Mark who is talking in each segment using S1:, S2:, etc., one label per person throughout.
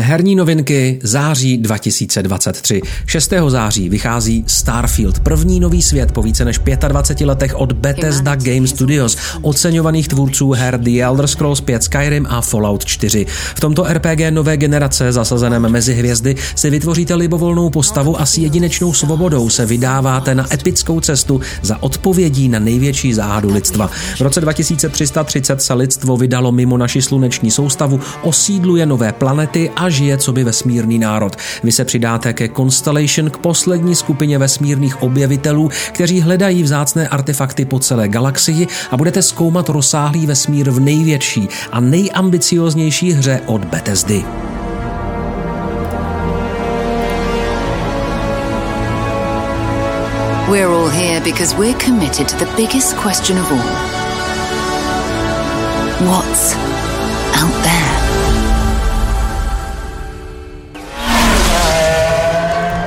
S1: Herní novinky září 2023. 6. září vychází Starfield, první nový svět po více než 25 letech od Bethesda Game Studios, oceňovaných tvůrců her The Elder Scrolls 5 Skyrim a Fallout 4. V tomto RPG nové generace zasazeném mezi hvězdy si vytvoříte libovolnou postavu a s jedinečnou svobodou se vydáváte na epickou cestu za odpovědí na největší záhadu lidstva. V roce 2330 se lidstvo vydalo mimo naši sluneční soustavu, osídluje nové planety a žije co by vesmírný národ. Vy se přidáte ke Constellation, k poslední skupině vesmírných objevitelů, kteří hledají vzácné artefakty po celé galaxii a budete zkoumat rozsáhlý vesmír v největší a nejambicioznější hře od Bethesdy. We're all here because we're committed to the biggest question of all. What's out there?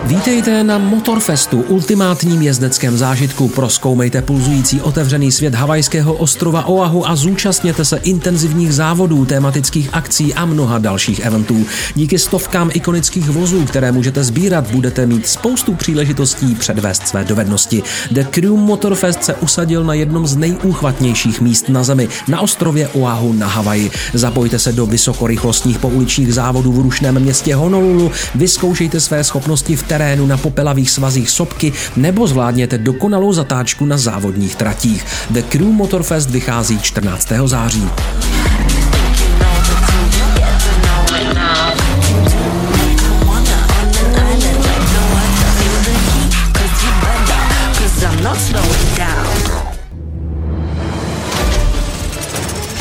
S1: Vítejte na Motorfestu, ultimátním jezdeckém zážitku. Proskoumejte pulzující otevřený svět havajského ostrova Oahu a zúčastněte se intenzivních závodů, tematických akcí a mnoha dalších eventů. Díky stovkám ikonických vozů, které můžete sbírat, budete mít spoustu příležitostí předvést své dovednosti. The Crew Motorfest se usadil na jednom z nejúchvatnějších míst na zemi, na ostrově Oahu na Havaji. Zapojte se do vysokorychlostních pouličních závodů v rušném městě Honolulu, vyzkoušejte své schopnosti v terénu na popelavých svazích sopky nebo zvládněte dokonalou zatáčku na závodních tratích. The Crew Motorfest vychází 14. září.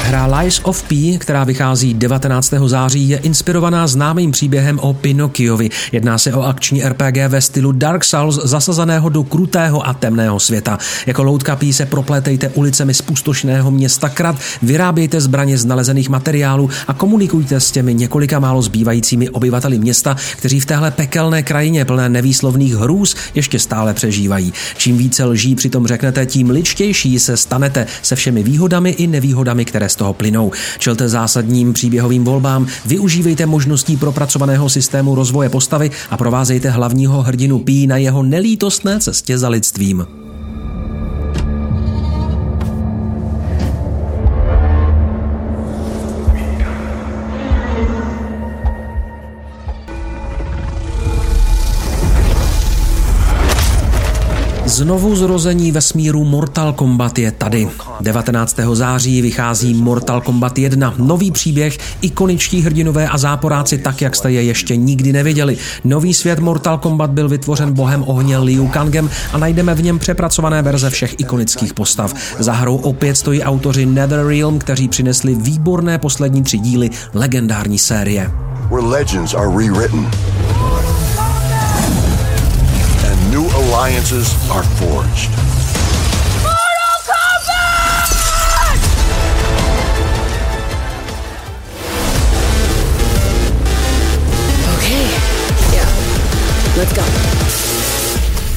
S1: Hra Lies of P, která vychází 19. září, je inspirovaná známým příběhem o Pinokkiovi. Jedná se o akční RPG ve stylu Dark Souls zasazeného do krutého a temného světa. Jako loutka pí se proplétejte ulicemi spustošného města Krat, vyrábějte zbraně z nalezených materiálů a komunikujte s těmi několika málo zbývajícími obyvateli města, kteří v téhle pekelné krajině plné nevýslovných hrůz ještě stále přežívají. Čím více lží přitom řeknete, tím ličtější se stanete se všemi výhodami i nevýhodami, které z toho plynou. Čelte zásadním příběhovým volbám, využívejte možností propracovaného systému rozvoje postavy a provázejte hlavního hrdinu Pí na jeho nelítostné cestě za lidstvím. Znovu zrození vesmíru Mortal Kombat je tady. 19. září vychází Mortal Kombat 1, nový příběh, ikoničtí hrdinové a záporáci tak, jak jste je ještě nikdy neviděli. Nový svět Mortal Kombat byl vytvořen bohem ohně Liu Kangem a najdeme v něm přepracované verze všech ikonických postav. Za hrou opět stojí autoři NetherRealm, kteří přinesli výborné poslední tři díly legendární série. Where legends are rewritten. Alliances are forged.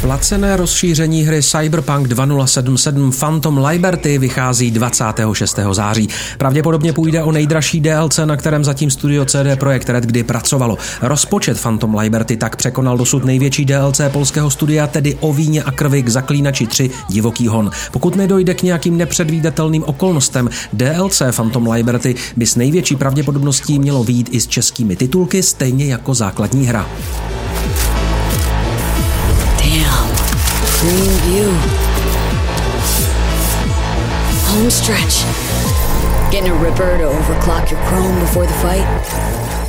S1: Placené rozšíření hry Cyberpunk 2077 Phantom Liberty vychází 26. září. Pravděpodobně půjde o nejdražší DLC, na kterém zatím studio CD Projekt Red kdy pracovalo. Rozpočet Phantom Liberty tak překonal dosud největší DLC polského studia, tedy o víně a krvi k Zaklínači 3 Divoký hon. Pokud nedojde k nějakým nepředvídatelným okolnostem, DLC Phantom Liberty by s největší pravděpodobností mělo výjít i s českými titulky, stejně jako základní hra. Green view. Home stretch. Getting a ripper to overclock your chrome before the fight?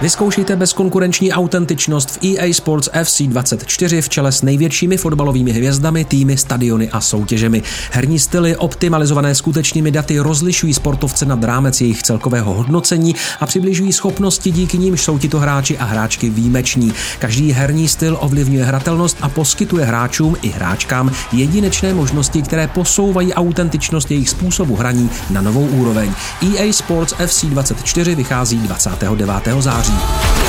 S1: Vyzkoušejte bezkonkurenční autentičnost v EA Sports FC 24 v čele s největšími fotbalovými hvězdami, týmy, stadiony a soutěžemi. Herní styly optimalizované skutečnými daty rozlišují sportovce nad rámec jejich celkového hodnocení a přibližují schopnosti, díky nímž jsou tito hráči a hráčky výjimeční. Každý herní styl ovlivňuje hratelnost a poskytuje hráčům i hráčkám jedinečné možnosti, které posouvají autentičnost jejich způsobu hraní na novou úroveň. EA Sports FC 24 vychází 29. září. body.